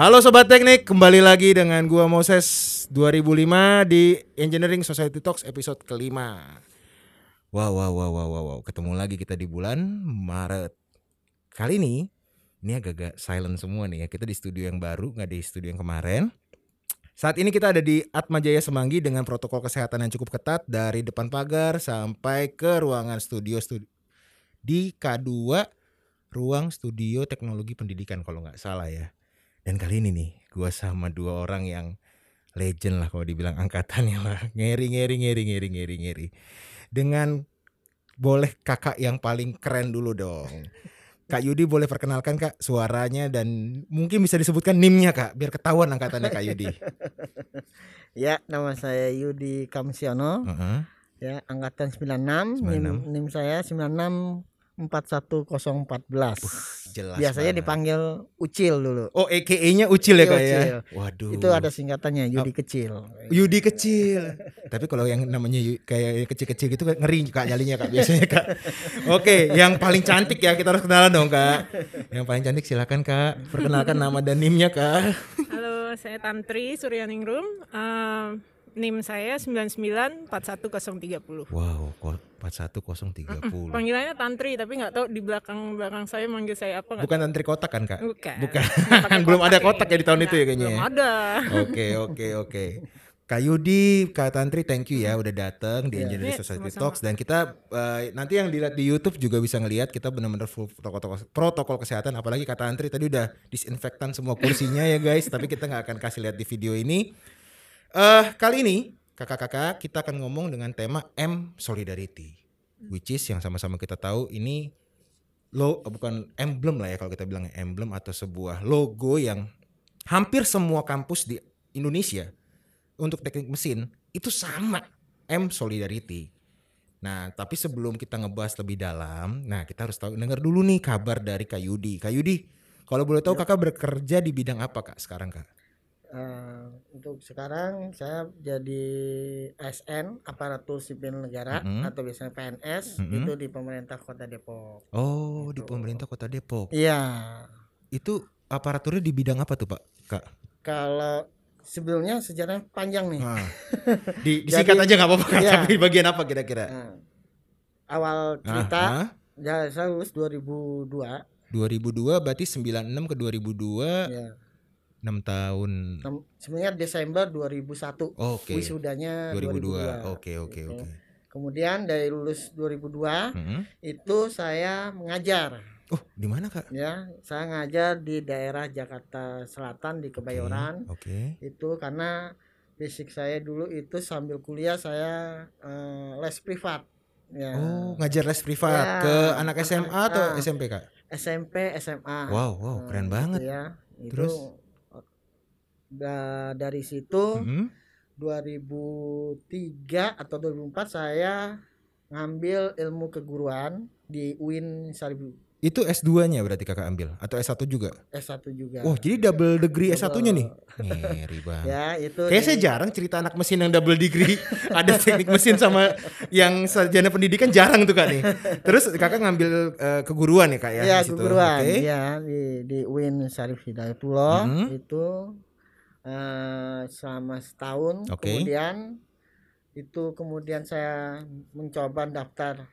Halo Sobat Teknik, kembali lagi dengan gua Moses 2005 di Engineering Society Talks episode kelima. Wow, wow, wow, wow, wow, wow. ketemu lagi kita di bulan Maret. Kali ini, ini agak-agak silent semua nih ya. Kita di studio yang baru, nggak di studio yang kemarin. Saat ini kita ada di Atma Jaya Semanggi dengan protokol kesehatan yang cukup ketat dari depan pagar sampai ke ruangan studio studi di K2 ruang studio teknologi pendidikan kalau nggak salah ya. Dan kali ini nih, gua sama dua orang yang legend lah kalau dibilang angkatannya lah. Ngeri, ngeri, ngeri, ngeri, ngeri, ngeri. Dengan boleh kakak yang paling keren dulu dong. Kak Yudi boleh perkenalkan kak suaranya dan mungkin bisa disebutkan nimnya kak biar ketahuan angkatannya Kak Yudi. Ya, nama saya Yudi Kamsiono. Heeh. Ya, angkatan 96. NIM, 96. NIM saya 96 41014. Jelas. Biasanya banget. dipanggil Ucil dulu. Oh EKE-nya Ucil ya kak ya. Ucil. Waduh. Itu ada singkatannya Yudi kecil. Yudi kecil. Tapi kalau yang namanya kayak kecil-kecil gitu ngeri kak nyalinya kak biasanya kak. Oke, yang paling cantik ya kita harus kenalan dong kak. Yang paling cantik silakan kak. Perkenalkan nama dan nimnya kak. Halo, saya Tantri Suryaningrum. Uh, NIM saya 9941030. Wow, kok 41030. Panggilannya Tantri, tapi nggak tahu di belakang belakang saya manggil saya apa? Bukan antri kotak kan kak? Bukan. Bukan. Belum ada ya. kotak ya di tahun itu ya kayaknya. Belum ya? ada. Oke oke oke. Kak Yudi, Kak Tantri, thank you ya udah datang di Engineering Iya, Society sama-sama. Talks dan kita eh, nanti yang dilihat di YouTube juga bisa ngelihat kita benar-benar full protokol protokol kesehatan. Apalagi Kak Tantri tadi udah disinfektan semua kursinya ya guys. Tapi kita nggak akan kasih lihat di video ini. Eh kali ini kakak-kakak kita akan ngomong dengan tema M Solidarity, which is yang sama-sama kita tahu ini lo bukan emblem lah ya kalau kita bilang emblem atau sebuah logo yang hampir semua kampus di Indonesia untuk teknik mesin itu sama M Solidarity. Nah, tapi sebelum kita ngebahas lebih dalam, nah kita harus tahu dengar dulu nih kabar dari Kak Yudi. Kak Yudi, kalau boleh tahu kakak bekerja di bidang apa kak sekarang kak? Eh, untuk sekarang saya jadi ASN aparatur sipil negara Mhm. atau biasanya PNS Mhm. itu di pemerintah Kota Depok. Oh, di Gitu. pemerintah kota Depok. Iya. Itu aparaturnya di bidang apa tuh pak? Kak? Kalau sebelumnya sejarahnya panjang nih. Nah, di, disingkat Jadi- aja nggak apa-apa. Iya. Tapi bagian apa kira-kira? Nah, awal cerita Ah, ah. ya saya lulus 2002 2002 berarti 96 ke 2002 ya. 6 tahun. Sebenarnya Desember 2001 Oke. wisudanya 2002. 2002. Oke oke Gitu. oke. Kemudian dari lulus 2002 Mm-mm. itu saya mengajar Oh, di mana Kak? ya. Saya ngajar di daerah Jakarta Selatan di Kebayoran. Oke. Itu karena basic saya dulu itu sambil kuliah saya eh, les privat. Ya. Oh, ngajar les privat Ya, ke anak SMA atau. SMP Kak? SMP, SMA. Wow, wow, Nah, keren gitu banget. ya. Itu Terus? Da- dari situ Mm-mm. 2003 atau 2004 saya ngambil ilmu keguruan di UIN Saribu Itu S2-nya berarti Kakak ambil atau S1 juga? S1 juga. Oh, jadi double degree Double. S1-nya nih. Ngeri banget. ya itu Kayaknya saya jarang cerita anak mesin yang double degree Ada teknik mesin sama yang sarjana pendidikan jarang tuh kak nih Terus kakak ngambil eh, keguruan ya kak ya? ya situ? keguruan Oke. ya di di UIN Syarif Hidayatullah Mhm. itu eh, selama setahun Oke. kemudian itu kemudian saya mencoba daftar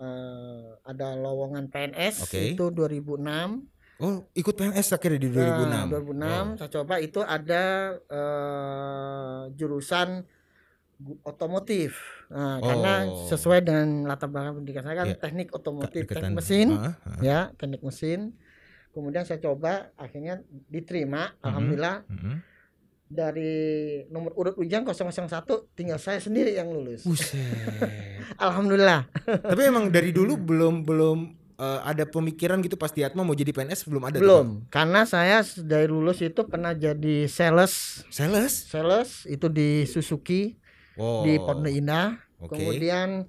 eh, ada lowongan PNS Oke. itu 2006 Oh ikut PNS akhirnya di 2006 Nah, 2006 Wow. saya coba itu ada eh, jurusan otomotif. Nah, karena Oh. sesuai dengan latar belakang pendidikan saya kan Iya. teknik otomotif, teknik mesin, Ah, ah. ya, teknik mesin. Kemudian saya coba akhirnya diterima, Mhm. alhamdulillah Mm-mm. dari nomor urut ujian 001 tinggal saya sendiri yang lulus. Alhamdulillah. Tapi emang dari dulu belum belum eh, ada pemikiran gitu pas di Atma mau jadi PNS belum ada tuh, Belum, karena saya dari lulus itu pernah jadi sales? Sales? sales itu di Suzuki Wow. di Pondok Indah. Oke. Kemudian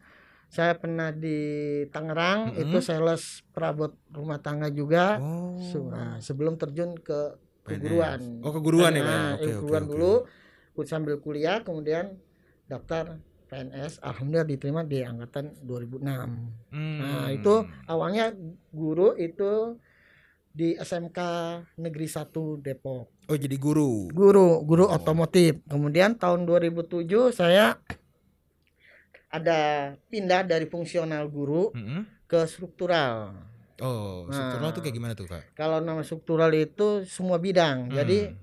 saya pernah di Tangerang Mm-mm. itu sales perabot rumah tangga juga Oh. Nah, sebelum terjun ke keguruan Oh, keguruan ya? Nah, oke, keguruan oke. dulu ku- sambil kuliah kemudian daftar PNS alhamdulillah diterima di angkatan 2006 Hmm. Nah, itu awalnya guru itu di SMK Negeri 1 Depok. Oh, jadi guru. Guru, guru Oh. otomotif. Kemudian tahun 2007 saya ada pindah dari fungsional guru Mm-mm. ke struktural. Oh, struktural Nah. tuh kayak gimana tuh, Kak? Kalau nama struktural itu semua bidang. Jadi Hmm.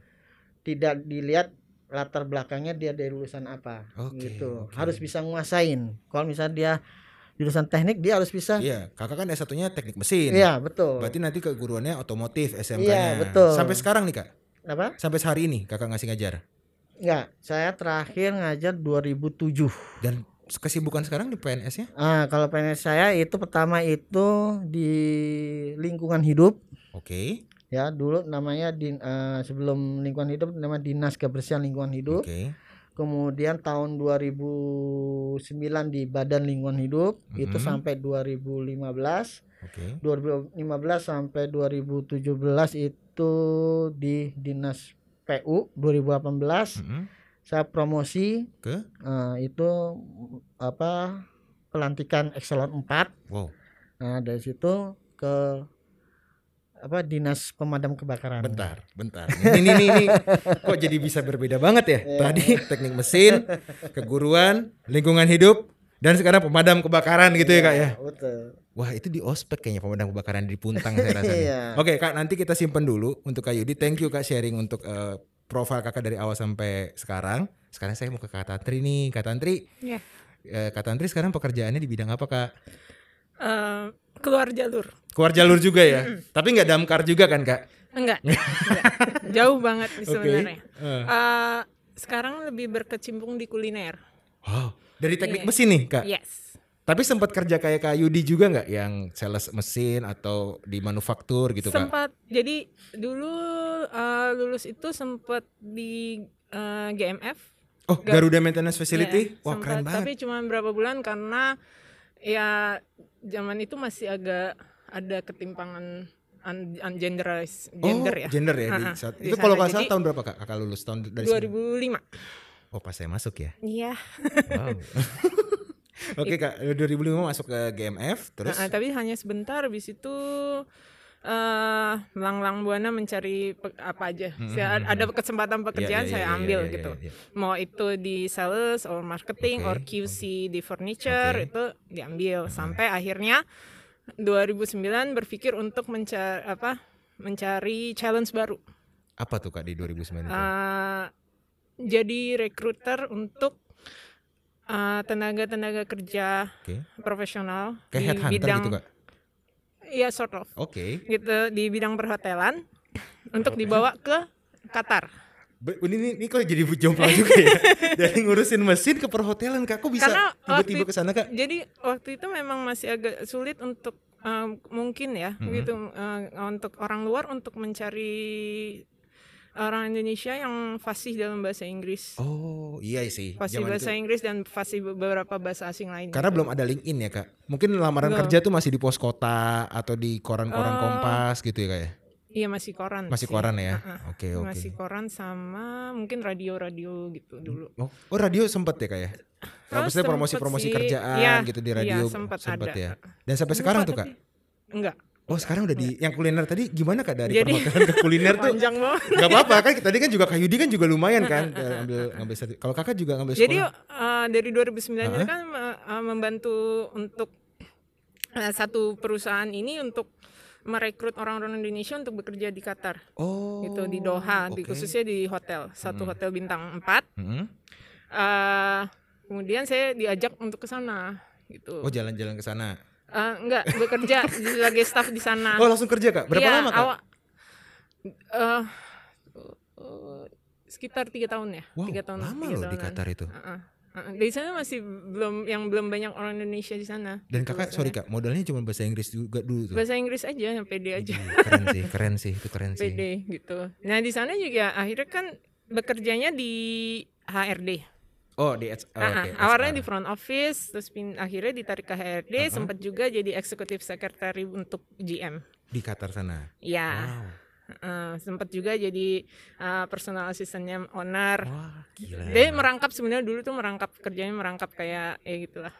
tidak dilihat latar belakangnya dia dari lulusan apa Oke, gitu. oke. Harus bisa nguasain. Kalau misalnya dia jurusan teknik dia harus bisa. Iya, kakak kan S1-nya teknik mesin. Iya, betul. Berarti nanti keguruannya otomotif SMK-nya. Iya, betul. Sampai sekarang nih, Kak. Apa? Sampai hari ini kakak ngasih ngajar. Enggak, saya terakhir ngajar 2007. Dan kesibukan sekarang di PNS-nya? Ah, kalau PNS saya itu pertama itu di lingkungan hidup Oke. ya dulu namanya di eh, sebelum lingkungan hidup nama dinas kebersihan lingkungan hidup Oke. kemudian tahun 2009 di badan lingkungan hidup itu Mhm. sampai 2015 Oke. 2015 sampai 2017 itu di dinas PU 2018 Mm-mm. Saya promosi Ke? eh, itu apa pelantikan ekselon 4 Wow. nah dari situ ke apa dinas pemadam kebakaran Bentar, bentar. Ini, ini, ini. Kok jadi bisa berbeda banget ya? Iya. Tadi teknik mesin, keguruan, lingkungan hidup, dan sekarang pemadam kebakaran gitu ya kak ya? betul Wah itu di ospek kayaknya pemadam kebakaran di Puntang saya rasa. nih. Iya. Oke kak, nanti kita simpen dulu untuk Kak Yudi. Thank you kak sharing untuk eh, profil kakak dari awal sampai sekarang. Sekarang saya mau ke Kak Tantri nih. Kak Tantri, Iya. eh, Kak Tantri sekarang pekerjaannya di bidang apa kak? Eh, keluar jalur. Keluar jalur juga ya? Tapi nggak damkar juga kan kak? Enggak. enggak. Jauh banget sebenarnya. Eh. Eh, sekarang lebih berkecimpung di kuliner. Wow. Dari teknik Iya. mesin nih kak? Yes. Tapi sempat kerja kayak Kak Yudi juga nggak yang sales mesin atau di manufaktur gitu kak? sempat jadi dulu eh, lulus itu sempat di eh, GMF Oh Ga- Garuda Maintenance Facility? Ya, Wah sempat, keren banget. Tapi cuma berapa bulan karena ya zaman itu masih agak ada ketimpangan un, ungenderized oh, gender ya. gender ya di saat- di Itu kalau nggak salah tahun berapa kak? Kakak lulus tahun dari sembilan- 2005. Oh pas saya masuk ya. Iya. Wow. Oke kak, 2005 masuk ke GMF, terus Nah, tapi hanya sebentar habis itu eh melanglang buana mencari apa aja. Saya ada kesempatan Iya, pekerjaan iya, saya iya, ambil iya, iya, gitu. iya. Mau itu di sales or marketing Oke, or QC di furniture Oke. itu diambil sampai akhirnya 2009 berpikir untuk mencari apa? mencari challenge baru. Apa tuh kak di 2009 itu? Eh, jadi recruiter untuk eh, tenaga-tenaga kerja Oke. profesional Kayak di headhunter bidang gitu kak? Iya sort of Oke. gitu di bidang perhotelan untuk dibawa ke Qatar. Ini, ini, ini kok jadi jomplang juga ya? Dari ngurusin mesin ke perhotelan kak, kok bisa tiba-tiba ke sana kak? Jadi waktu itu memang masih agak sulit untuk eh, mungkin ya Mhm. gitu eh, untuk orang luar untuk mencari orang Indonesia yang fasih dalam bahasa Inggris. Oh iya sih. Fasih zaman bahasa itu. Inggris dan fasih beberapa bahasa asing lain. Karena gitu. belum ada LinkedIn ya kak. Mungkin lamaran kerja tuh masih di pos kota atau di koran-koran Eh, Kompas gitu ya kak ya? Iya masih koran. Masih sih. koran ya? Oke oke. Masih koran sama mungkin radio-radio gitu dulu. Oh, oh radio sempet ya kak ya? Oh, Maksudnya sempet promosi-promosi kerjaan Iya, gitu di iya, radio sempet sempet ada. ya. Dan sampai Lupa sekarang tuh kak? Enggak. Oh sekarang udah di yang kuliner tadi gimana kak dari Jadi- perhotelan ke kuliner tuh? Panjang banget. Gak apa-apa kan tadi kan juga Kak Yudi kan juga lumayan kan eh, ngambil ngambil Kalau kakak juga ngambil Jadi sekolah. eh, dari 2009 itu Heeh. kan eh, membantu untuk eh, satu perusahaan ini untuk merekrut orang-orang Indonesia untuk bekerja di Qatar oh. gitu di Doha, di oke. khususnya di hotel, satu Hmm. hotel bintang 4. Mm-mm. Eh, kemudian saya diajak untuk ke sana gitu. Oh jalan-jalan ke sana. Eh, enggak, bekerja sebagai staff di sana. Oh langsung kerja kak? Berapa Iya, lama kak? eh, eh, sekitar tiga tahun ya. Wow, tiga tahun. lama tiga loh di. Qatar itu. Heeh. Heeh. Di sana masih belum yang belum banyak orang Indonesia di sana. Dan kakak sorry kak, modalnya cuma bahasa Inggris juga dulu tuh. Bahasa Inggris aja, yang pede aja, Ih, keren sih, keren sih, itu keren sih. pede gitu. Nah di sana juga akhirnya kan bekerjanya di HRD, Oh di oh, Ah, ah, awalnya HR. di front office, terus pin- akhirnya ditarik ke HRD, Uh-huh. sempat juga jadi executive secretary untuk GM. di Qatar sana. Ya, Wow. eh, sempat juga jadi eh, personal assistantnya owner. Wah gila. Dia merangkap sebenarnya dulu tuh merangkap kerjanya merangkap kayak ya gitulah.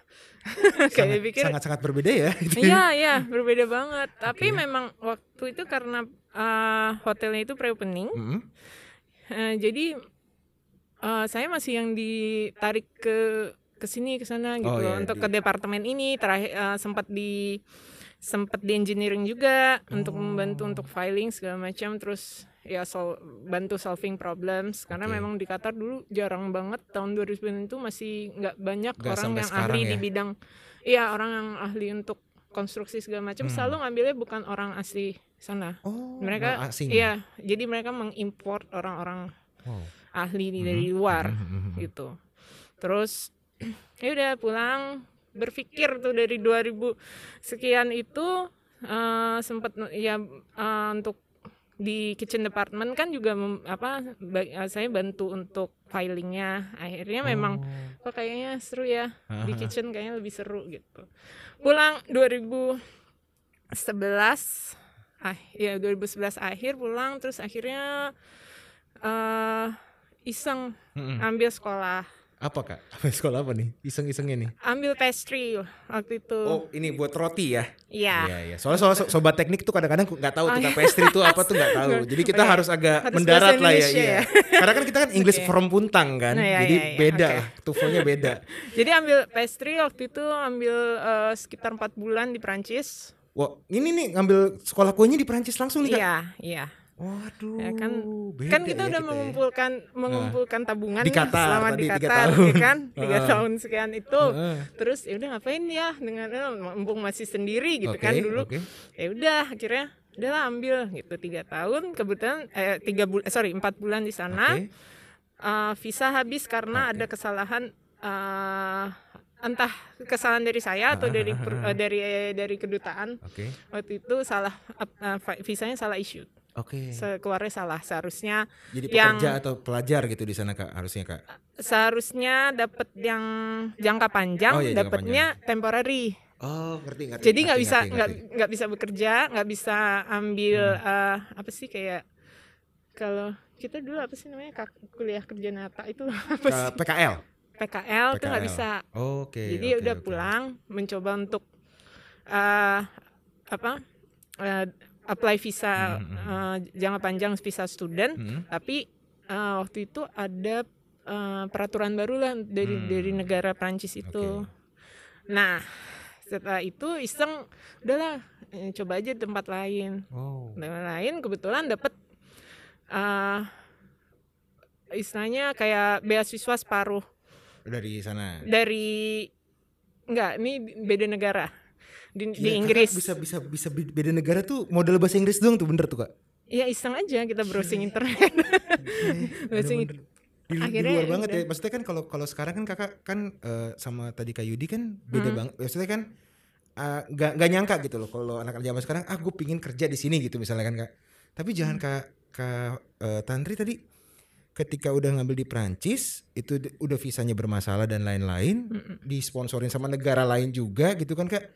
kayak pikir sangat sangat berbeda ya. Iya, iya, berbeda banget. Tapi memang waktu itu karena eh, hotelnya itu pre-opening, Mm-mm. eh, jadi eh, saya masih yang ditarik ke ke sini ke sana gitu Oh, iya, untuk di- ke departemen ini terakhir eh, sempat di sempat di engineering juga untuk Oh. membantu untuk filing segala macam terus ya sol bantu solving problems karena Oke. memang di Qatar dulu jarang banget tahun 2009 itu masih nggak banyak Nggak orang yang ahli ya? di bidang iya orang yang ahli untuk konstruksi segala macam Hmm. selalu ngambilnya bukan orang asli sana Oh mereka iya jadi mereka mengimport orang-orang Wow. Ahli Mhm, dari luar mhm, mhm, mhm. gitu. Terus ya udah pulang berpikir tuh dari 2000 sekian itu eh, sempat ya eh, untuk di kitchen department kan juga mem- apa eh, saya bantu untuk filingnya. Akhirnya memang Oh. kayaknya seru ya di kitchen kayaknya lebih seru gitu. Pulang 2011 ah ya 2011 akhir pulang terus akhirnya eh iseng Mm-mm. ambil sekolah Apa kak? Apa sekolah apa nih? Iseng-isengnya nih. ambil pastry waktu itu Oh ini buat roti ya? iya Iya iya. Soalnya soal so- sobat teknik tuh kadang-kadang nggak tahu Oh, tuh iya. kak pastry itu apa tuh nggak tahu. Jadi kita Oh, iya. harus agak Harus mendarat lah ya. Iya. ya. Karena kan kita kan English Oke. from Puntang kan. Nah, iya, Jadi iya, iya. beda Oke. lah. Tuvelnya beda. jadi ambil pastry waktu itu ambil eh, sekitar empat bulan di Prancis Wah ini nih ngambil sekolah kuenya di Perancis langsung nih kak. iya iya Waduh. Ya kan- beda kan kita ya udah ya. mengumpulkan mengumpulkan tabungan Di Qatar selama tadi, di tiga Qatar tahun. ya kan tiga tahun sekian itu terus ya udah ngapain ya dengan eh, mumpung masih sendiri gitu Oke, kan dulu oke. ya udah akhirnya udahlah ambil gitu tiga tahun kebetulan eh, tiga bulan sorry empat bulan di sana Oke. Eh, visa habis karena Oke. ada kesalahan eh, entah kesalahan dari saya atau dari per- eh, dari dari kedutaan Oke. waktu itu salah eh, visanya salah issue Oke. Se- keluarnya salah seharusnya Jadi yang- pekerja atau pelajar gitu di sana kak harusnya kak. seharusnya dapat yang jangka panjang Oh, iya, dapatnya temporary Oh ngerti ngerti. jadi nggak bisa nggak nggak bisa bekerja nggak bisa ambil Hmm. eh, apa sih kayak kalau kita dulu apa sih namanya kak- kuliah kerja nyata itu apa sih PKL. PKL tuh nggak PKL. bisa Oke. jadi oke, udah oke. pulang mencoba untuk eh apa eh, apply visa Hmm, hmm, eh, jangka panjang visa student Hmm. tapi eh, waktu itu ada eh, peraturan baru lah dari Hmm. dari negara Prancis itu. Nah, setelah itu iseng udahlah coba aja di tempat lain. Oh. Tempat lain kebetulan dapet eh istilahnya kayak beasiswa separuh Dari sana. dari enggak ini beda negara di, di Gila, kakak Inggris. bisa bisa bisa be- beda negara tuh modal bahasa Inggris doang tuh bener tuh kak. Ya iseng aja kita browsing internet. Browsing Bener-bener. Di, di Akhirnya luar banget udah. ya. Maksudnya kan kalau kalau sekarang kan kakak kan eh, sama tadi Kak Yudi kan beda Hmm. banget. Maksudnya kan eh, nggak nggak nyangka gitu loh kalau anak zaman sekarang ah gue pingin kerja di sini gitu misalnya kan kak. Tapi jangan Hmm. kak kak eh, Tantri tadi ketika udah ngambil di Prancis itu udah visanya bermasalah dan lain-lain Mm-mm. disponsorin sama negara lain juga gitu kan kak.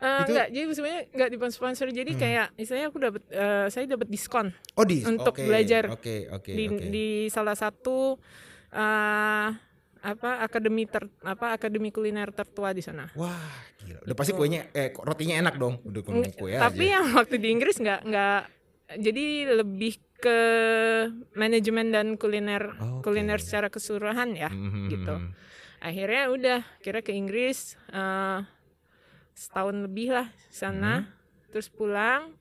Eh, Itu- enggak, jadi sebenarnya enggak disponsor jadi Hmm. kayak istilahnya aku dapat eh, saya dapat diskon Oh di Untuk oke, belajar Oke oke di oke. di salah satu eh apa akademi ter apa akademi kuliner tertua di sana. Wah gila. Udah pasti kuenya eh rotinya enak dong. Udah kue aja. Tapi yang waktu di Inggris nggak nggak jadi lebih ke manajemen dan kuliner Oke. kuliner secara keseluruhan ya. Mhm, gitu. mhm. Akhirnya udah kira ke Inggris eh setahun lebih lah sana Hmm. terus pulang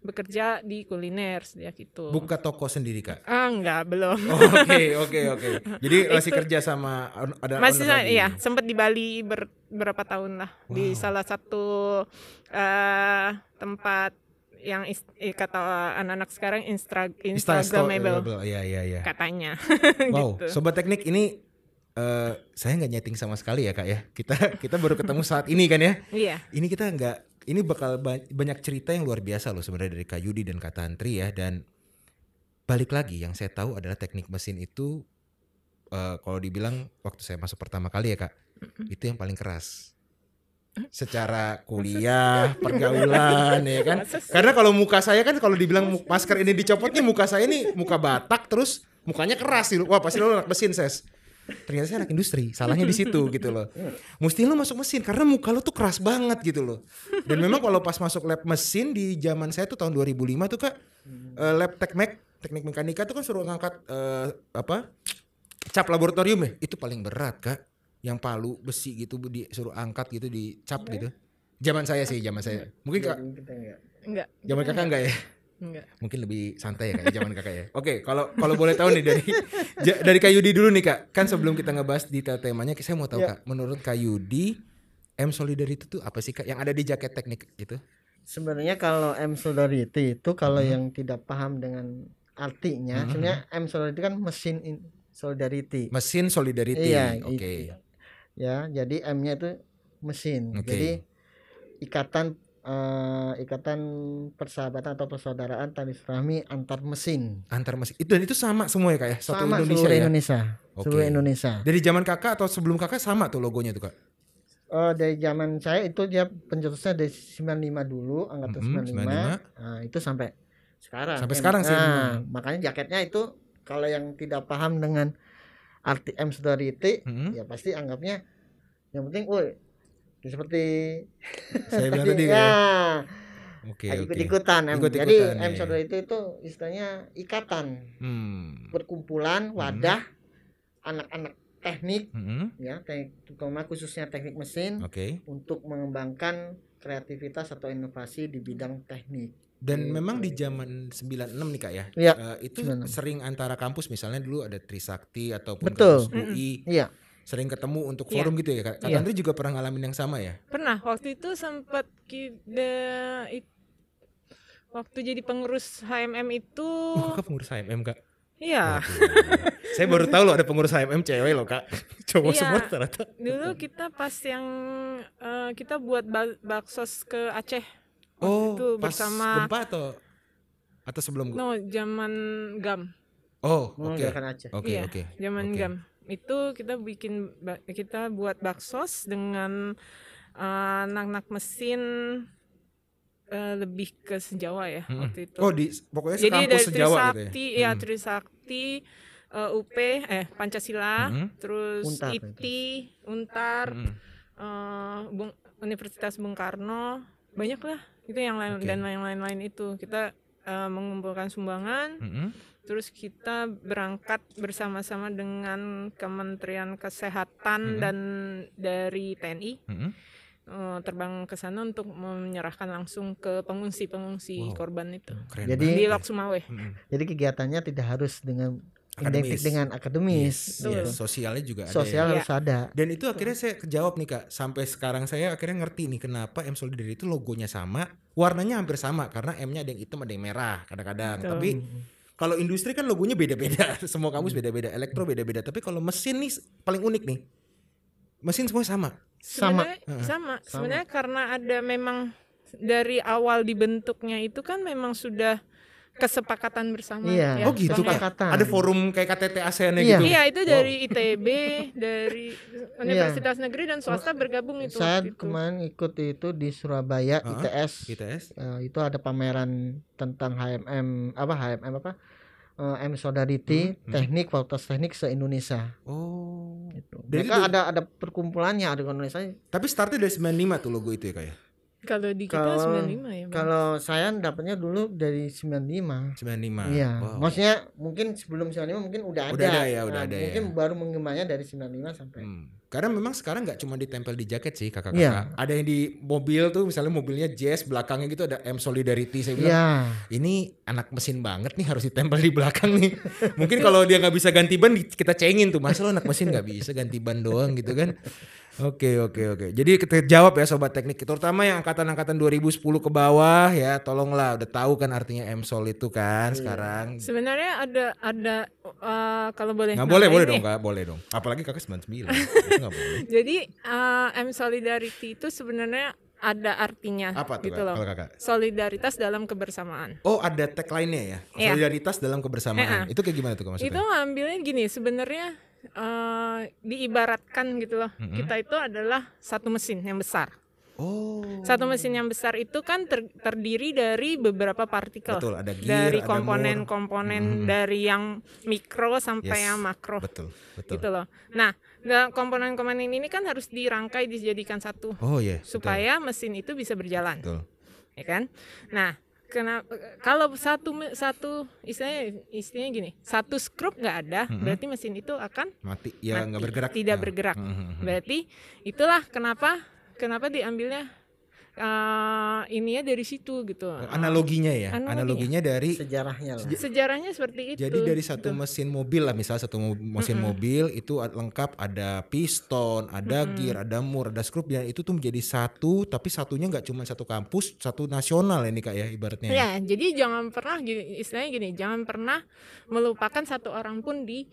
bekerja di kuliner sejak itu. Buka toko sendiri kak. Ah enggak belum. Oke oke oke. Jadi masih Itu- kerja sama ada Masih owner sa- lagi? iya sempat di Bali ber- berapa tahun lah di Wow. salah satu eh tempat yang is- eh, kata anak-anak sekarang instra instagramable available. Iya iya iya. katanya. Wow, gitu. sobat teknik ini eh saya nggak nyeting sama sekali ya kak ya. Kita kita baru ketemu saat ini kan ya. Iya. Ini kita nggak ini bakal ba- banyak cerita yang luar biasa loh sebenarnya dari Kak Yudi dan Kak Tantri ya dan balik lagi yang saya tahu adalah teknik mesin itu eh, kalau dibilang waktu saya masuk pertama kali ya kak, itu yang paling keras. Secara kuliah, pergaulan ya kan. Karena kalau muka saya kan kalau dibilang masker ini dicopot nih muka saya nih muka Batak terus mukanya keras sih. Wah pasti lo anak mesin ses. Ternyata saya anak industri, salahnya di situ gitu loh. Mesti lo masuk mesin karena muka lo tuh keras banget gitu loh. Dan memang kalau pas masuk lab mesin di zaman saya tuh tahun 2005 tuh kak, eh, lab teknik teknik mekanika tuh kan suruh ngangkat eh, apa cap laboratorium ya, itu paling berat kak. Yang palu besi gitu disuruh angkat gitu dicap gitu. Zaman saya sih, zaman saya. Mungkin kak. Enggak. zaman kakak enggak ya? Enggak. mungkin lebih santai ya kayak zaman kakak ya. Oke, kalau kalau boleh tahu nih dari ja- dari Kak Yudi dulu nih kak. Kan sebelum kita ngebahas detail temanya, saya mau tahu Ya. kak. Menurut Kak Yudi, M Solidarity itu apa sih kak? Yang ada di jaket teknik itu? Sebenarnya kalau M Solidarity itu kalau Mhm. yang tidak paham dengan artinya, Mhm. sebenarnya M Solidarity kan mesin in- solidarity. Mesin Solidarity. Iya, Oke. itu. Ya, jadi M-nya itu mesin. Oke. Jadi ikatan eh, ikatan persahabatan atau persaudaraan tali silaturahmi antar mesin. Antar mesin. Itu dan itu sama semua ya kak ya? Satu Sama Indonesia seluruh ya? Indonesia. Oke. Seluruh Indonesia. Dari zaman kakak atau sebelum kakak sama tuh logonya tuh kak? Oh, dari zaman saya itu dia pencetusnya dari 95 dulu, angkatan Mhm, 95. Nah, itu sampai sekarang. Sampai M- sekarang sih Nah, makanya jaketnya itu kalau yang tidak paham dengan arti M Solidarity, Mhm. ya pasti anggapnya yang penting, woi, seperti Saya bilang tadi, ya, ya. Oke oke. ikut-ikutan. M. Ikut-ikutan, Jadi ya. M Solidarity itu istilahnya ikatan, Hmm. perkumpulan, wadah anak-anak teknik Mhm. ya, teknik, terutama khususnya teknik mesin Oke. untuk mengembangkan kreativitas atau inovasi di bidang teknik. Dan Gitu. memang di zaman 96 nih kak ya, Iya, eh, itu 96. sering antara kampus misalnya dulu ada Trisakti ataupun Betul. kampus UI Iya. Sering ketemu untuk Iya. forum gitu ya kak. Kak Iya. Tantri juga pernah ngalamin yang sama ya? Pernah waktu itu sempat kita it- waktu jadi pengurus HMM itu Oh, kakak pengurus HMM kak? iya. Saya baru tahu loh ada pengurus HMM cewek loh kak. Cowok Iya. semua ternyata. dulu kita pas yang eh, kita buat ba- baksos ke Aceh waktu Oh, itu pas bersama gempa atau atau sebelum? no zaman GAM Oh, oke. Oke, Iya, oke. zaman Oke. GAM itu kita bikin kita buat baksos dengan eh, anak-anak mesin eh, lebih ke senjawa ya Mm-mm. waktu itu. Oh, di pokoknya Jadi dari sejawa gitu ya. Trisakti, ya Hmm. Trisakti, eh, UP, eh Pancasila, Mhm. terus Untar ITI, Untar, eh, Bung- Universitas Bung Karno, banyak lah itu yang lain Oke. dan yang lain-lain itu kita eh, mengumpulkan sumbangan, Mm-mm. Terus kita berangkat bersama-sama dengan Kementerian Kesehatan Mhm. dan dari TNI Mm-mm. eh, terbang ke sana untuk menyerahkan langsung ke pengungsi-pengungsi Wow. korban itu Keren Jadi- di banget. Lok Sumawe. Mm-mm. Jadi kegiatannya tidak harus dengan identik Akademis. dengan akademis. Iya, gitu. sosialnya juga ada Sosial ya. Iya. harus ada. Dan itu akhirnya saya kejawab nih kak. Sampai sekarang saya akhirnya ngerti nih kenapa M Solidarity itu logonya sama, warnanya hampir sama karena M-nya ada yang hitam ada yang merah kadang-kadang. Tapi kalau industri kan logonya beda-beda, semua kampus beda-beda, elektro beda-beda. Tapi kalau mesin nih paling unik nih, mesin semua sama. Sama. Sebenarnya sama. Sebenarnya karena ada memang dari awal dibentuknya itu kan memang sudah kesepakatan bersama. Iya. ya, oh gitu. Ada forum kayak KTT ASEAN Iya. gitu. Iya itu Wow. dari ITB, dari Universitas Negeri dan swasta bergabung itu. Saya itu. kemarin ikut itu di Surabaya Heeh. ITS. ITS. Eh, itu ada pameran tentang HMM apa HMM apa Eh, M Solidarity Hmm, hmm. teknik fakultas teknik se Indonesia Oh. gitu. Jadi Mereka itu- ada ada perkumpulannya ada Indonesia. Tapi startnya dari 95 tuh logo itu ya kak ya? Kalau di kita Kalau- 95 ya. Bang. Kalau saya dapatnya dulu dari 95. 95. Iya, Wow. maksudnya mungkin sebelum 95 mungkin udah ada. Udah ada ya, udah Nah, ada Mungkin ya. baru mengembangnya dari 95 sampai. Hmm. Karena memang sekarang nggak cuma ditempel di jaket sih kakak-kakak. Iya. Ada yang di mobil tuh misalnya mobilnya Jazz belakangnya gitu ada M Solidarity. Saya bilang Iya. ini anak mesin banget nih harus ditempel di belakang nih. Mungkin kalau dia nggak bisa ganti ban kita cengin tuh. Masa lo anak mesin nggak bisa ganti ban doang gitu kan. Oke oke oke. Jadi kita jawab ya sobat teknik, terutama yang angkatan-angkatan 2010 ke bawah ya, tolonglah udah tahu kan artinya M Sol itu kan sekarang. Sebenarnya ada ada eh, kalau boleh. Nggak boleh boleh dong kak, boleh dong. Apalagi kakak 99. Itu nggak boleh. Jadi eh, M Solidarity itu sebenarnya ada artinya Apa tuh gitu kak, loh. kalau kakak? Solidaritas dalam kebersamaan. Oh ada tagline-nya ya, Iya. solidaritas dalam kebersamaan. Itu kayak gimana tuh kak maksudnya? Itu ngambilnya gini, sebenarnya eh, diibaratkan gitu loh. Mm-mm. Kita itu adalah satu mesin yang besar. Oh. Satu mesin yang besar itu kan ter- terdiri dari beberapa partikel. Betul, ada gear, dari ada komponen-komponen Mhm. dari yang mikro sampai Yes. yang makro Betul, betul. gitu loh. Nah, nah, komponen-komponen ini kan harus dirangkai dijadikan satu Oh iya, betul, supaya mesin itu bisa berjalan, betul. ya kan? Nah, kenapa kalau satu satu istilahnya istilahnya gini, satu skrup nggak ada, Mhm. berarti mesin itu akan Mati ya nggak bergerak. tidak Nah. bergerak. Mhm, mhm. berarti itulah kenapa kenapa diambilnya eh ininya dari situ gitu. Analoginya ya, Analoginya. analoginya dari sejarahnya lah Sejarahnya seperti itu. Jadi dari satu gitu. mesin mobil lah, misalnya satu mesin Mm-mm. mobil itu lengkap ada piston, ada Mm-mm. gear, ada mur, ada skrup dan itu tuh menjadi satu, tapi satunya nggak cuma satu kampus, satu nasional ini kak ya ibaratnya. Ya, jadi jangan pernah gini, istilahnya gini, jangan pernah melupakan satu orang pun di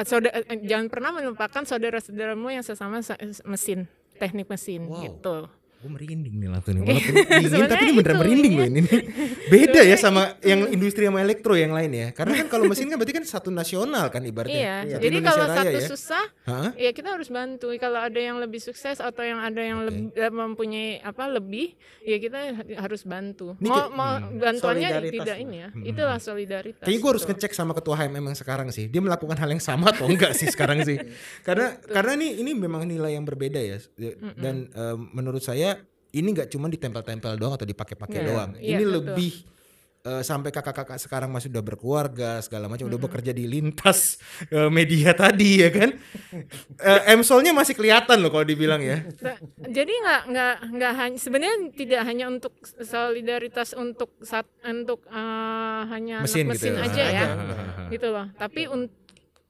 saudara, jangan pernah melupakan saudara-saudaramu yang sesama sa- mesin, teknik mesin Wow. gitu. Gue merinding nih langsung nih. Walaupun dingin tapi ini beneran itu, merinding loh ini. Beda ya sama yang industri sama elektro yang lain ya. Karena kan kalau mesin kan berarti kan satu nasional kan ibaratnya. Iya, Satu jadi Indonesia kalau Raya satu ya. susah, Hah? ya kita harus bantu. Kalau ada yang lebih sukses atau yang ada yang Oke. lebih mempunyai apa lebih, ya kita harus bantu. Ini mau mau hmm. bantuannya tidak ini ya. Hmm. Itulah solidaritas. Kayaknya gue harus gitu. ngecek sama ketua HMM yang sekarang sih. Dia melakukan hal yang sama atau enggak sih sekarang sih? Karena karena ini ini memang nilai yang berbeda ya. Dan em, menurut saya ini nggak cuma ditempel-tempel doang atau dipakai-pakai Iya, doang. iya, ini betul. lebih eh, sampai kakak-kakak sekarang masih udah berkeluarga segala macam udah bekerja di lintas eh, media tadi ya kan. Eh, M-Solnya masih kelihatan loh kalau dibilang ya. Nah, jadi nggak nggak nggak hanya sebenarnya tidak hanya untuk solidaritas untuk sat, untuk eh, hanya Mesin anak gitu mesin ya. aja ya gitu loh tapi un-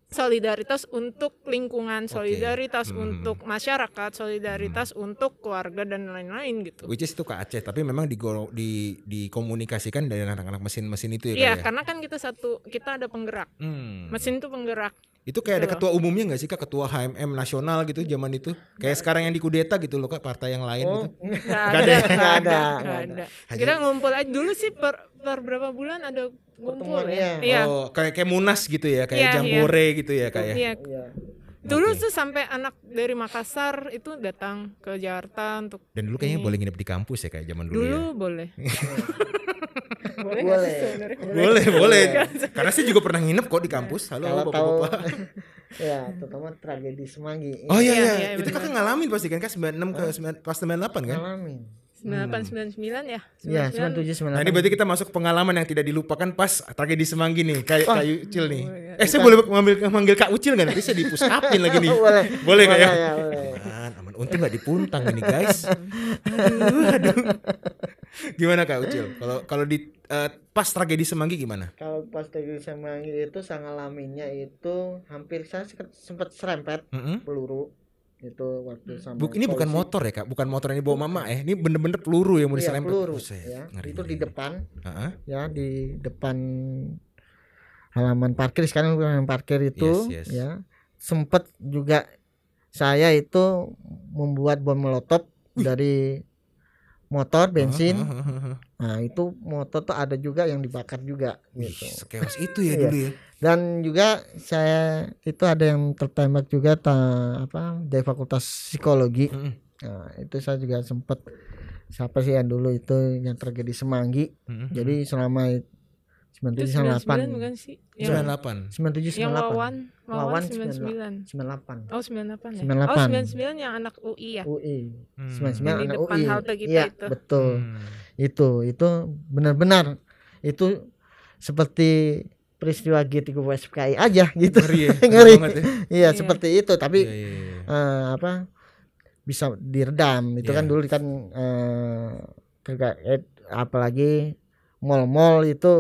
solidaritas untuk lingkungan solidaritas Hmm. untuk masyarakat solidaritas untuk keluarga dan lain-lain gitu Which is itu ke Aceh tapi memang digo- di dikomunikasikan dari anak-anak mesin-mesin itu ya. Iya ya? karena kan kita satu kita ada penggerak Hmm. mesin itu penggerak Itu kayak ada Gitu ketua umumnya nggak sih kak? Ketua HMM nasional gitu zaman itu. Kayak sekarang yang di kudeta gitu loh kak partai yang lain oh gitu. nggak ada ada ya? nggak Nggak ada ada, nggak ada. kita ngumpul aja dulu sih per per berapa bulan ada ngumpul ya? Iya Oh kayak kayak munas gitu ya kayak Iya, iya. jambore gitu ya kak ya. iya. Iya Dulu Oke. tuh sampai anak dari Makassar itu datang ke Jakarta untuk Dan dulu kayaknya Ini. boleh nginep di kampus ya kayak zaman dulu, dulu ya. boleh. boleh. Boleh. Boleh boleh. Karena saya juga pernah nginep kok di kampus. Halo kalau tahu bapak-bapak. ya terutama tragedi semanggi Oh iya Iya, iya. iya, itu kakak ngalamin pasti kan kak 96 ke 9, pas 98 kan? ngalamin 98 99 ya? Iya, 99. 97 Nah ini berarti kita masuk pengalaman yang tidak dilupakan pas tragedi Semanggi nih kayak Wah. kayak Ucil nih. iya. Eh saya boleh mengambil manggil Kak Ucil nggak nanti saya dipus upin lagi nih. boleh Boleh nggak ya? ya boleh Aman, aman. Untung nggak dipuntang ini guys. Aduh, aduh. Gimana Kak Ucil? Kalau kalau di eh, pas tragedi Semanggi gimana? kalau pas tragedi semanggi itu saya ngalaminnya itu hampir saya sempat serempet Mm-mm. peluru itu waktu sama Buk, ini bukan motor ya Kak, bukan motor yang dibawa mama eh. Ini bener-bener peluru yang mau Iya, diserempet. peluru Buset, ya ngeri, itu ngeri, di depan Heeh. ya di depan halaman parkir sekarang halaman parkir itu Yes, yes. ya sempat juga saya itu membuat bom molotov dari motor bensin heeh. nah itu motor tuh ada juga yang dibakar juga gitu sekeos itu ya Iya. dulu ya. Dan juga saya itu ada yang tertembak juga ta- apa dari fakultas psikologi Mm-mm. nah, itu saya juga sempat siapa sih yang dulu itu yang tragedi semanggi Mm-mm. jadi selama Itu 97 99 bukan 98 sih? Yang, 98. 97 yang 98 Wawan, Wawan Wawan 99. 98 Oh 98 ya? 98. Oh 99 yang anak UI ya? UI Hmm. 99 Yang di anak UI halte kita iya itu. betul Hmm. itu itu benar-benar itu seperti peristiwa G3 WSPKI aja gitu Ngeri ya. Ngeri. banget ya. iya Iya. seperti itu tapi Iya, iya, iya. eh, apa bisa diredam itu Iya. kan dulu kan eh kagak- eh, apalagi mall-mall itu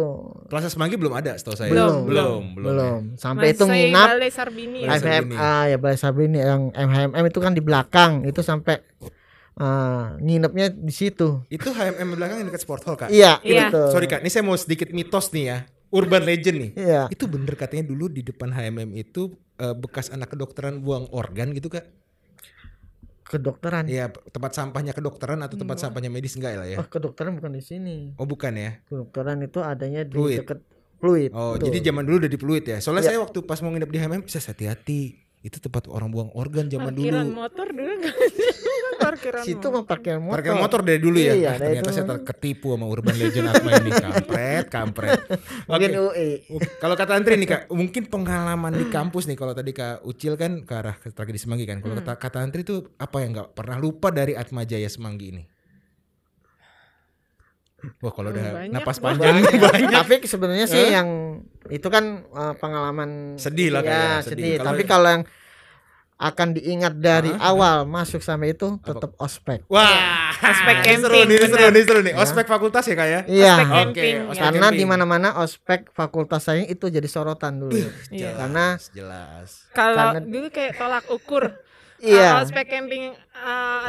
Plaza Semanggi belum ada setahu saya. Belum, belum, belum, belum. sampai itu Masih nginap Balai Sarbini ya? Balai Sarbini. MHMA ya Balai Sabrini yang MHMM itu kan di belakang itu sampai eh, nginepnya di situ Itu HMM belakang yang dekat Sport Hall, Kak. iya Iya. gitu Sorry, Kak. Ini saya mau sedikit mitos nih ya. Urban legend nih. iya Itu bener katanya dulu di depan HMM itu eh, bekas anak kedokteran buang organ gitu, Kak. kedokteran Iya, tempat sampahnya kedokteran atau tempat sampahnya medis enggak lah ya? oh kedokteran bukan di sini Oh, bukan ya. kedokteran itu adanya di Fluid. deket fluid. Oh, Betul. jadi zaman dulu udah di Pluit ya. Soalnya Ya. saya waktu pas mau nginep di HMM, saya hati-hati. Itu tempat orang buang organ zaman parkiran dulu. motor dulu. parkiran situ mah parkir motor. Parkir motor dari dulu ya. Iya, Ah, dari ternyata saya terketipu sama urban legend Atma ini kampret, kampret. Mungkin Oke. UI. Kalau kata Antri nih Kak, mungkin pengalaman di kampus nih kalau tadi Kak Ucil kan ke arah ke tragedi Semanggi kan. Kalau Hmm. kata kata Antri itu apa yang nggak pernah lupa dari Atma Jaya Semanggi ini? Wah, kalau udah banyak, napas panjang banyak. Tapi sebenarnya sih Eh? yang itu kan eh, pengalaman Sedih lah, ya, Kak, ya, sedih. sedih. Tapi kalau yang akan diingat dari awal masuk sampai itu tetap ospek. Wah, Ospek ini seru camping, nih, ini seru nih, seru nih. Ya. Ospek fakultas ya Kak ya? Iya. Ospek Oke, camping, ospek ya. Karena camping. di mana-mana ospek fakultas saya itu jadi sorotan dulu. Iya. Karena Jelas. Kalau Karena- dulu kayak tolak ukur. iya. Uh, ospek camping uh,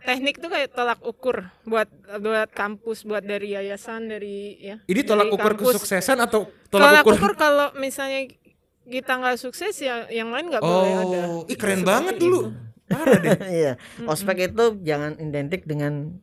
teknik tuh kayak tolak ukur buat buat kampus, buat dari yayasan, dari ya. Ini tolak ukur kampus. kesuksesan atau Tolak tolak ukur, ukur? kalau misalnya kita nggak sukses ya yang lain nggak boleh ada. Oh, ih keren Seperti banget itu. dulu. Parah deh. Iya. Ospek itu jangan identik dengan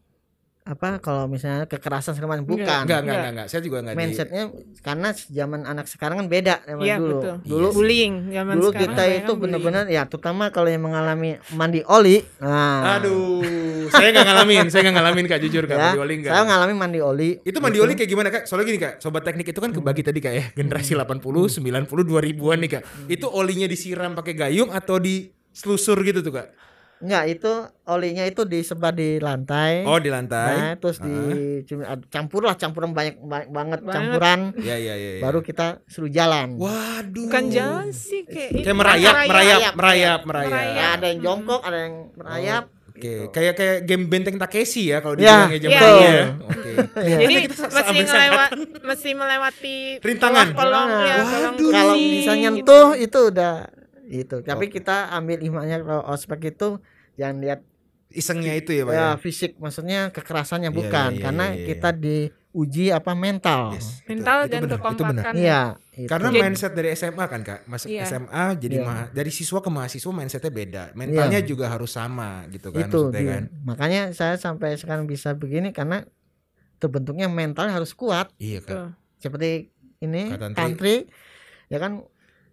apa kalau misalnya kekerasan segala macam bukan. Enggak, enggak, Enggak. enggak, enggak. Saya juga enggak di Mindsetnya karena zaman anak sekarang kan beda sama Iya dulu. betul. Dulu bullying zaman dulu sekarang kita itu benar-benar ya terutama kalau yang mengalami mandi oli. Nah, Aduh, saya nggak ngalamin, saya nggak ngalamin kak jujur kak ya, mandi oli nggak. saya ngalami mandi oli. Itu mandi oli kayak gimana kak? Soalnya gini kak, sobat teknik itu kan kebagi tadi kak ya, generasi 80, 90, 2000-an nih kak. Itu olinya disiram pakai gayung atau diselusur gitu tuh kak? Enggak, itu olinya itu disebar di lantai. Oh di lantai. Nah, terus di cuma- campur lah campuran banyak, banyak banget campuran Iya iya iya. iya. baru kita suruh jalan. Waduh. bukan jalan sih kayak Kayak ini, merayap, merayap. merayap, merayap, merayap. Merayap. Ya, ada yang jongkok, ada yang merayap. Oke, kayak kayak game benteng Takeshi ya kalau Ya, dibilangnya iya, iya. ya. Oke. Iya. Jadi mesti ngelewat, mesti melewati Rintangan. kolong ya, Waduh. kolong Kalau bisa gitu. nyentuh itu udah itu. Tapi Oke. kita ambil hikmahnya kalau ospek itu jangan lihat Isengnya itu ya pak ya. ya fisik, maksudnya kekerasannya Iya, bukan, iya, iya, karena iya, iya. kita diuji apa mental. Yes, mental itu dan benar, itu benar. kekompakan. Iya. itu. Karena Jadi- mindset dari SMA kan kak, masuk Iya. SMA jadi Iya. ma- dari siswa ke mahasiswa mindsetnya beda, mentalnya juga harus sama gitu kan itu maksudnya kan. Makanya saya sampai sekarang bisa begini karena terbentuknya mental harus kuat. Iya kak. Seperti ini Kak Tantri. country ya kan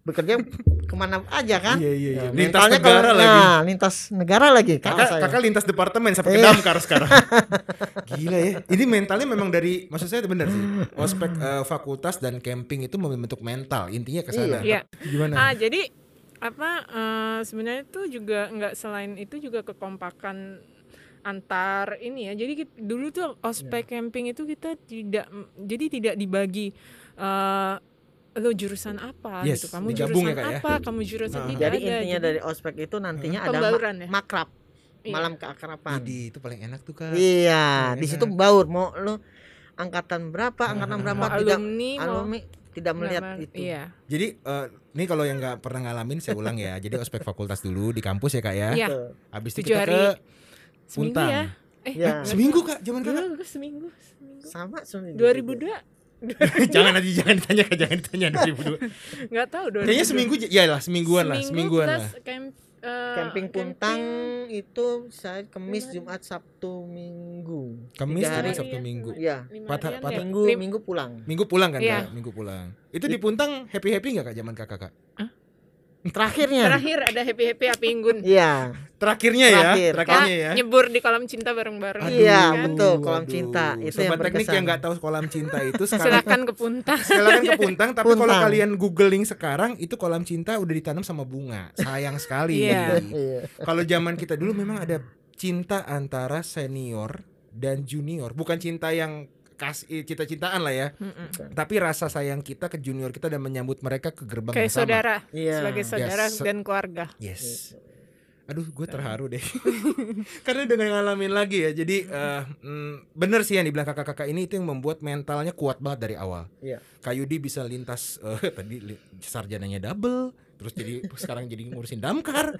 bekerja ke mana aja kan. Iya iya iya. Ya, Lintas mentalnya negara kalau- lagi. Nah, lintas negara lagi. kalau Kakak, saya. kakak lintas departemen sampai ke Iya. damkar sekarang. Gila ya. Ini mentalnya memang dari maksud saya itu benar sih. Ospek eh, fakultas dan camping itu membentuk mental. Intinya ke sana. Iya. Gimana? Ah, jadi apa eh, sebenarnya itu juga nggak selain itu juga kekompakan antar ini ya. Jadi kit- dulu tuh ospek Iya. camping itu kita tidak jadi tidak dibagi eh lo jurusan apa Yes, gitu. Kamu digabung ya, jurusan Kak, ya? apa? Kamu jurusan Nah. tidak Jadi ada. intinya Jadi- dari ospek itu nantinya ada ma- ya? makrab, Iya. malam keakraban. Idi, itu paling enak tuh kak. Iya, di situ baur mau lu angkatan berapa, angkatan Ah. berapa mau tidak alumni, mau alumni tidak melihat nggak- itu. Iya. Jadi eh, ini kalau yang nggak pernah ngalamin saya ulang ya. Jadi ospek fakultas dulu di kampus ya kak ya. Iya. Habis itu kita hari. ke Seminggu Puntang. ya. Eh, Ya. seminggu kak. Zaman kakak. dulu seminggu, seminggu. Sama seminggu. 2002 jangan nanti jangan ditanya kak. Jangan ditanya 2002. nggak tahu 2002. Kayaknya seminggu ya lah semingguan lah. Seminggu Semingguan plus lah. camp- eh, Camping Puntang camping itu saya Kamis, Jumat, Sabtu, Minggu. Kamis, Tiga Jumat, hari. Sabtu, Minggu. Iya. lima Patah- patah- ya? Minggu, Minggu pulang. Minggu pulang kan Iya. kak? Minggu pulang. Itu di Puntang happy happy nggak kak zaman kakak kak? Terakhirnya. Terakhir ada happy happy api unggun. Iya. Terakhirnya ya, Terakhir. terakhirnya Kita ya. nyebur di kolam cinta bareng-bareng. Iya, kan? betul, kolam aduh. cinta. Itu Sobat yang teknik berkesan. yang nggak tahu kolam cinta itu sekarang Silakan ke Puntang. silakan ke Puntang tapi kalau kalian googling sekarang itu kolam cinta udah ditanam sama bunga sayang sekali Iya. Iya. kalau zaman kita dulu memang ada cinta antara senior dan junior bukan cinta yang kasih cinta-cintaan lah ya. Mm-mm. tapi rasa sayang kita ke junior kita dan menyambut mereka ke gerbang Kayak yang sama. saudara, Iya. sebagai saudara Yes. dan keluarga. yes. Aduh gue terharu deh. Karena udah ngalamin lagi ya jadi eh, mm, bener sih yang dibilang kakak-kakak ini itu yang membuat mentalnya kuat banget dari awal. Iya. Kayudi bisa lintas eh, tadi li- sarjananya double terus jadi sekarang jadi ngurusin damkar.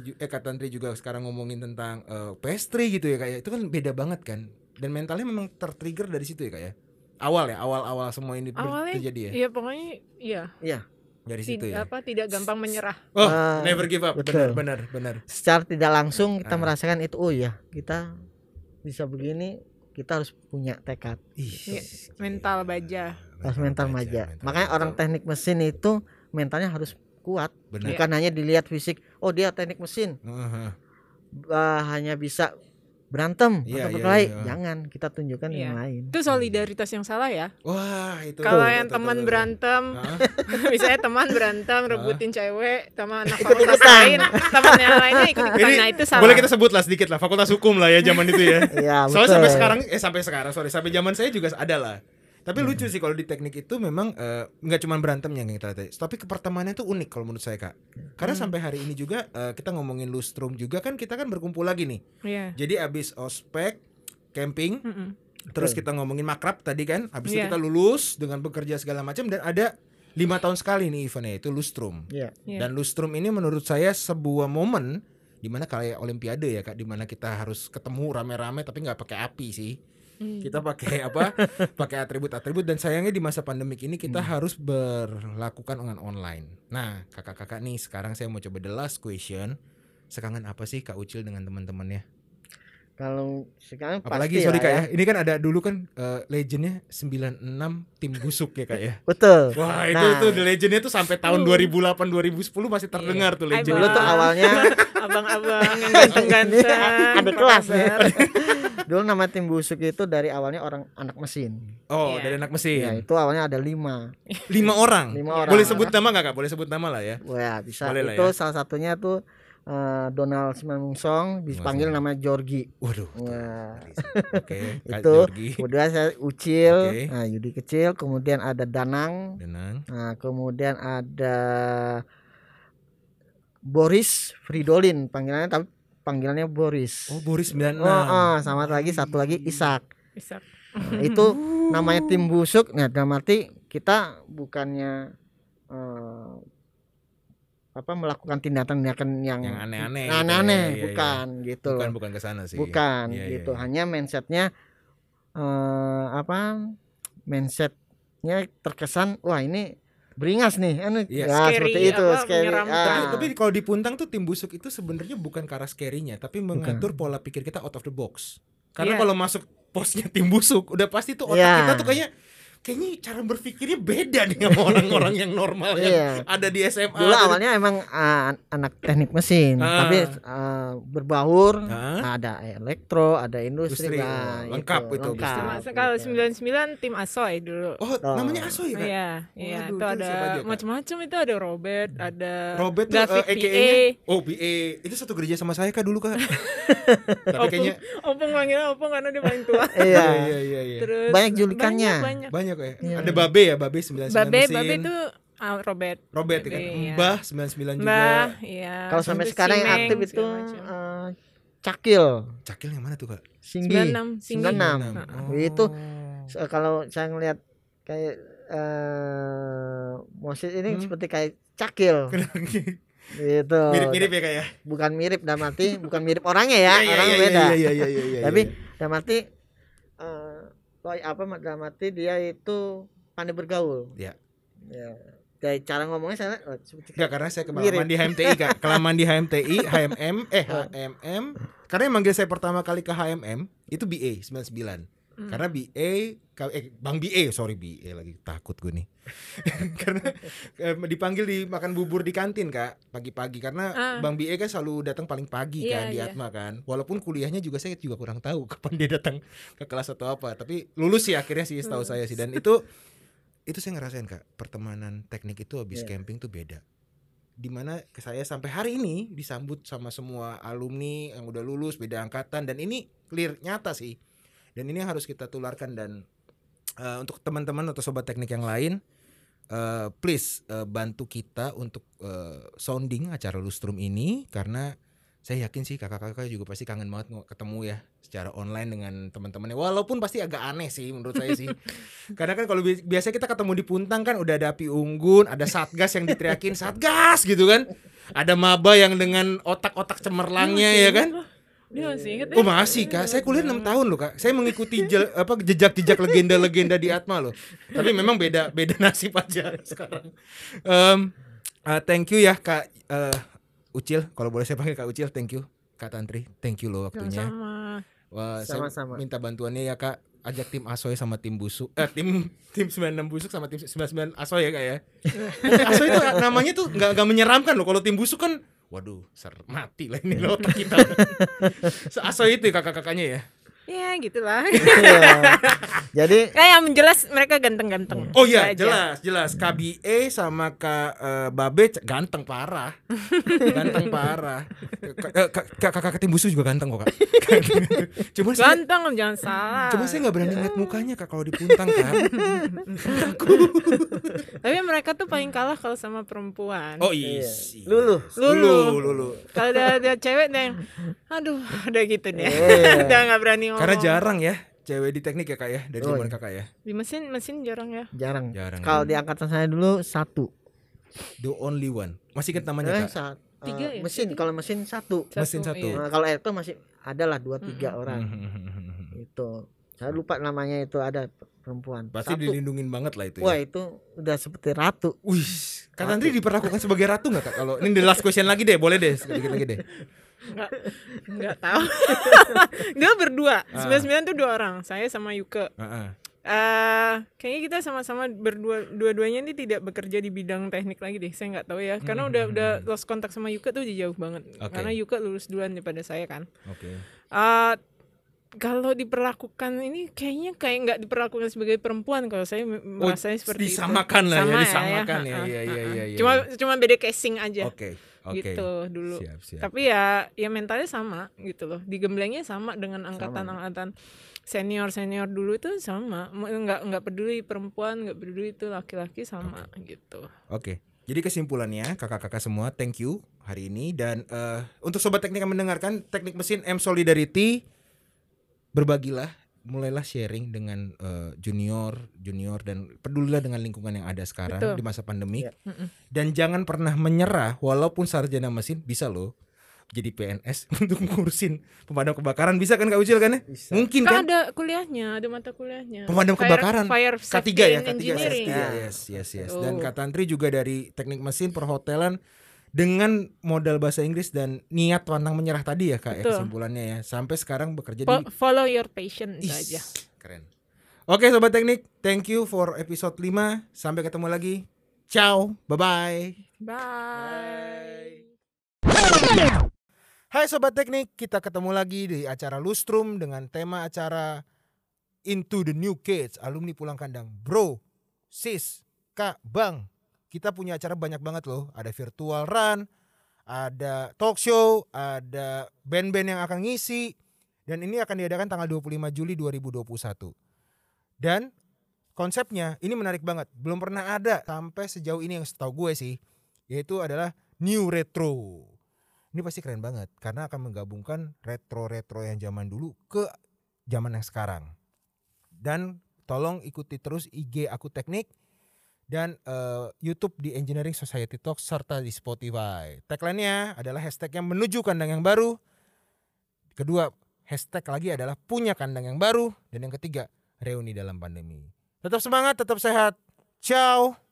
Ju- eh Kak Tantri juga sekarang ngomongin tentang eh, pastry gitu ya kayak itu kan beda banget kan dan mentalnya memang tertrigger dari situ ya kayak awal ya awal-awal semua ini Awalnya, terjadi ya Iya pokoknya iya. dari Tid- situ ya apa tidak gampang menyerah. oh Ah, never give up benar betul. benar benar Secara tidak langsung kita Ah. merasakan itu oh ya, kita bisa begini, kita harus punya tekad. Ih, Iya. Mental baja. harus mental maja. mental Makanya baja. orang teknik mesin itu mentalnya harus kuat, benar. bukan hanya dilihat fisik. Oh dia teknik mesin, Heeh. eh, hanya bisa berantem Iya, atau iya, berkelahi. iya. Jangan kita tunjukkan Iya. yang lain. Itu solidaritas yang salah ya. Wah, itu. Kalau yang teman berantem, misalnya teman berantem rebutin cewek, sama anak fakultas lain, teman yang lainnya ikut ikutan. Ini Nah itu salah. boleh kita sebut lah sedikit lah fakultas hukum lah ya zaman itu ya. Iya, Soalnya betul. sampai sekarang eh sampai sekarang sorry sampai zaman saya juga ada lah. Tapi lucu sih kalau di teknik itu memang eh, nggak cuma berantemnya yang kita lihat, tapi kepertemanannya tuh unik kalau menurut saya kak. Karena sampai hari ini juga eh, kita ngomongin lustrum juga kan kita kan berkumpul lagi nih. Iya. Jadi abis ospek, camping, Mm-mm. terus kita ngomongin makrab tadi kan. Abis itu Iya. kita lulus dengan bekerja segala macam dan ada lima tahun sekali nih eventnya itu lustrum. Iya. Iya. Dan lustrum ini menurut saya sebuah momen di mana kayak olimpiade ya kak, di mana kita harus ketemu rame-rame tapi nggak pakai api sih. Hmm. Kita pakai apa? pakai atribut-atribut dan sayangnya di masa pandemik ini kita harus berlakukan dengan online. Nah, kakak-kakak nih sekarang saya mau coba the last question. Sekangen apa sih Kak Ucil dengan teman-temannya? Kalau sekarang Apalagi pasti sorry Kak ya. Ini kan ada dulu kan eh, legendnya 96 tim busuk ya Kak ya. Betul. Wah, itu Nah. tuh the legendnya tuh sampai tahun 2008 2010 masih terdengar tuh legend. Dulu tuh awalnya abang-abang yang ganteng-ganteng. ada kelas nih. Dulu nama tim busuk itu dari awalnya orang anak mesin. Oh, Iya. dari anak mesin. Ya itu awalnya ada lima. Lima orang. Lima orang. Boleh sebut nama nggak Kak? Boleh sebut nama lah ya. Wah bisa. Boleh lah itu ya. salah satunya tuh eh, Donald Simanungsong dipanggil nama Georgie. Waduh. Wah. Oke, Kak Itu. Kemudian saya Ucil, Oke. nah Yudi kecil, kemudian ada Danang, Denang. nah kemudian ada Boris Fridolin panggilannya tapi panggilannya Boris. Oh, Boris 96. Oh, oh, sama lagi satu lagi Ishak. Bisa. Nah, itu namanya tim busuk. Nah, dalam arti kita bukannya eh, apa melakukan tindakan-tindakan yang Yang aneh-aneh gitu ya. aneh-aneh, Iya, iya, bukan gitu Bukan loh. bukan ke sana sih. Bukan iya, gitu. iya. Hanya mindsetnya eh apa? Mindsetnya terkesan wah ini beringas nih. Anu, Iya, ya, scary, seperti itu, apa, scary. menyeramkan. Tapi, Ah. tapi kalau di Puntang tuh tim busuk itu sebenarnya bukan arah scary-nya, tapi mengatur pola pikir kita out of the box. Karena Iya. kalau masuk posnya tim busuk, udah pasti tuh otak Iya. kita tuh kayaknya kayaknya cara berpikirnya beda nih sama orang-orang yang normal yang Iya. ada di SMA. Dulu di- awalnya emang ah, an- anak teknik mesin, Ah. tapi ah, berbaur ada elektro, ada industri, Industri, nah, oh, lengkap itu, lengkap, Termasuk kalau gitu. 99 tim Asoy dulu. Oh, Oh. namanya Aso ya, Kak? Iya, iya itu itu ada macam-macam itu ada Robert, ada Robert tuh David eh, PA. Oh, BA. Itu satu gereja sama saya Kak dulu Kak. Tapi kayaknya Opung manggilnya Opung karena dia paling tua. Iya. iya iya iya. Terus Banyak julikannya. Banyak, banyak. Banyak ya. Iya. Ada Babe ya, Babe 99 Babe, mesin. Babe itu ah, Robert. Robert ya kan. Babe, iya. Mbah 99 juga. Mbah, iya. Kalau sampai sekarang yang aktif itu eh, Cakil, Cakil yang mana tuh Kak? Singgi, 96, Singgi. 96. Oh. Itu kalau saya ngelihat kayak eh Moses ini Hmm. seperti kayak Cakil gitu. Mirip-mirip ya Kak ya. Bukan mirip dalam arti bukan mirip orangnya ya, Iya, orang iya, beda. Iya iya iya iya iya. Tapi iya. Roy apa dalam arti dia itu pandai bergaul. Iya. Ya. Dari cara ngomongnya saya oh, Enggak karena saya kelamaan di HMTI Kak. Kelamaan di HMTI, HMM, eh HMM. Karena yang manggil saya pertama kali ke HMM itu BA 99. Hmm. Karena BA eh Bang BA, sorry BA lagi takut gue nih. karena eh, dipanggil di makan bubur di kantin Kak pagi-pagi karena Ah. Bang BA kan selalu datang paling pagi Iya, kan di iya. Atma kan. Walaupun kuliahnya juga saya juga kurang tahu kapan dia datang ke kelas atau apa, tapi lulus sih akhirnya sih setahu saya sih dan itu itu saya ngerasain Kak, pertemanan teknik itu habis Iya. camping tuh beda. Di mana ke saya sampai hari ini disambut sama semua alumni yang udah lulus beda angkatan dan ini clear nyata sih. Dan ini yang harus kita tularkan dan eh, untuk teman-teman atau sobat teknik yang lain eh, please eh, bantu kita untuk eh, sounding acara lustrum ini karena saya yakin sih kakak-kakak juga pasti kangen banget ketemu ya secara online dengan teman-temannya. Walaupun pasti agak aneh sih menurut saya sih. Karena kan kalau bi- biasa kita ketemu di Puntang kan udah ada api unggun ada satgas yang diteriakin satgas! gitu kan. Ada maba yang dengan otak-otak cemerlangnya ya kan Dia masih inget Oh masih kak, saya kuliah 6 tahun loh kak. Saya mengikuti apa jejak-jejak legenda-legenda di Atma loh. Tapi memang beda beda nasib aja sekarang. Em, uh, thank you ya kak eh, Ucil. Kalau boleh saya panggil kak Ucil, thank you. Kak Tantri, thank you loh waktunya. Sama-sama. Wah, saya Sama-sama. minta bantuannya ya kak. ajak tim Asoy sama tim Busuk eh tim tim 96 Busuk sama tim 99 Asoy ya kak ya. Asoy itu namanya tuh nggak nggak menyeramkan loh. Kalau tim Busuk kan waduh ser mati lah ini loh kita. Se Asoy itu ya kakak-kakaknya ya. Ya gitulah. Iya. Jadi Kayak yang jelas mereka ganteng-ganteng. Oh iya, jelas, jelas. KBA sama Kak eh, Babe ganteng parah. ganteng parah. Ka- eh, Kak- Kak- Kakak tim Busuk juga ganteng kok, Kak. Cuma saya Ganteng jangan salah. Cuma saya nggak berani ngeliat mukanya kak kalau dipuntang kan. Tapi mereka tuh paling kalah kalau sama perempuan. Oh Iya. Lulu. Lulu, lulu. Kalau ada, ada cewek deh, aduh, udah gitu deh. Iya. udah nggak berani. Karena jarang ya cewek di teknik ya kak ya dari Oh, zaman iya. kakak ya. Di mesin mesin jarang ya. jarang. Jarang. Kalau di angkatan saya dulu satu. The only one. Masih ingat namanya Eh, kak? saat, eh, Tiga ya? mesin kalau mesin satu. Mesin satu. iya. Nah, kalau itu masih ada lah dua tiga Hmm. orang itu. Saya lupa namanya itu ada perempuan. Pasti satu. dilindungin banget lah itu. Wah Ya. itu udah seperti ratu. Wih, Kak Tantri diperlakukan sebagai ratu nggak kak? Kalau ini the last question lagi deh, boleh deh sedikit lagi deh. Nggak, nggak tahu. Dia berdua. Ah. Sembilan sembilan tuh dua orang. Saya sama Yuke. Heeh. eh kayaknya kita sama-sama berdua dua-duanya ini tidak bekerja di bidang teknik lagi deh. Saya nggak tahu ya. Karena udah udah lost kontak sama Yuke tuh jauh banget. Hmm, Oke. Karena Yuke lulus duluan daripada saya kan. Oke. eh kalau diperlakukan ini kayaknya kayak nggak diperlakukan sebagai perempuan kalau saya m- Oh, seperti itu. disamakan lah ya, Sama disamakan ya, ha-ha, iya, iya, ha-ha. iya, iya, Cuma iya. cuma beda casing aja. Oke. Oke. Gitu dulu. Siap, siap. Tapi ya ya mentalnya sama gitu loh. Digemblengnya sama dengan angkatan-angkatan senior senior dulu itu sama. Nggak nggak peduli perempuan, nggak peduli itu laki-laki sama gitu. Oke. Jadi kesimpulannya kakak-kakak semua thank you hari ini dan eh, untuk sobat teknik yang mendengarkan teknik mesin M Solidarity berbagilah mulailah sharing dengan eh, junior junior dan pedulilah dengan lingkungan yang ada sekarang Betul. di masa pandemi Ya. Dan jangan pernah menyerah walaupun sarjana mesin bisa loh jadi PNS untuk ngurusin pemadam kebakaran bisa kan Kak Ucil kan ya? Bisa. Mungkin Kan kan? ada kuliahnya, ada mata kuliahnya. Pemadam Fire- kebakaran. Fire K3 safety ya, and K3 engineering. safety ya. Yes, yes, yes. Tuh. Dan Kak Tantri juga dari teknik mesin perhotelan dengan modal bahasa Inggris dan niat pantang menyerah tadi ya Kak ya Betul. kesimpulannya ya. Sampai sekarang bekerja Fo- di follow your passion itu Is, aja. Keren. Oke sobat teknik, thank you for episode 5. Sampai ketemu lagi. Ciao, bye-bye. Bye. Hai sobat teknik, kita ketemu lagi di acara Lustrum dengan tema acara Into the New Kids, alumni pulang kandang. Bro, sis, kak, bang, kita punya acara banyak banget loh. Ada virtual run, ada talk show, ada band-band yang akan ngisi. Dan ini akan diadakan tanggal 25 Juli 2021. Dan konsepnya ini menarik banget. Belum pernah ada sampai sejauh ini yang setahu gue sih. Yaitu adalah New Retro. Ini pasti keren banget karena akan menggabungkan retro-retro yang zaman dulu ke zaman yang sekarang. Dan tolong ikuti terus IG aku teknik dan eh, YouTube di Engineering Society Talk serta di Spotify. Tagline-nya adalah hashtag yang menuju kandang yang baru. Kedua, hashtag lagi adalah punya kandang yang baru dan yang ketiga, reuni dalam pandemi. Tetap semangat, tetap sehat. Ciao.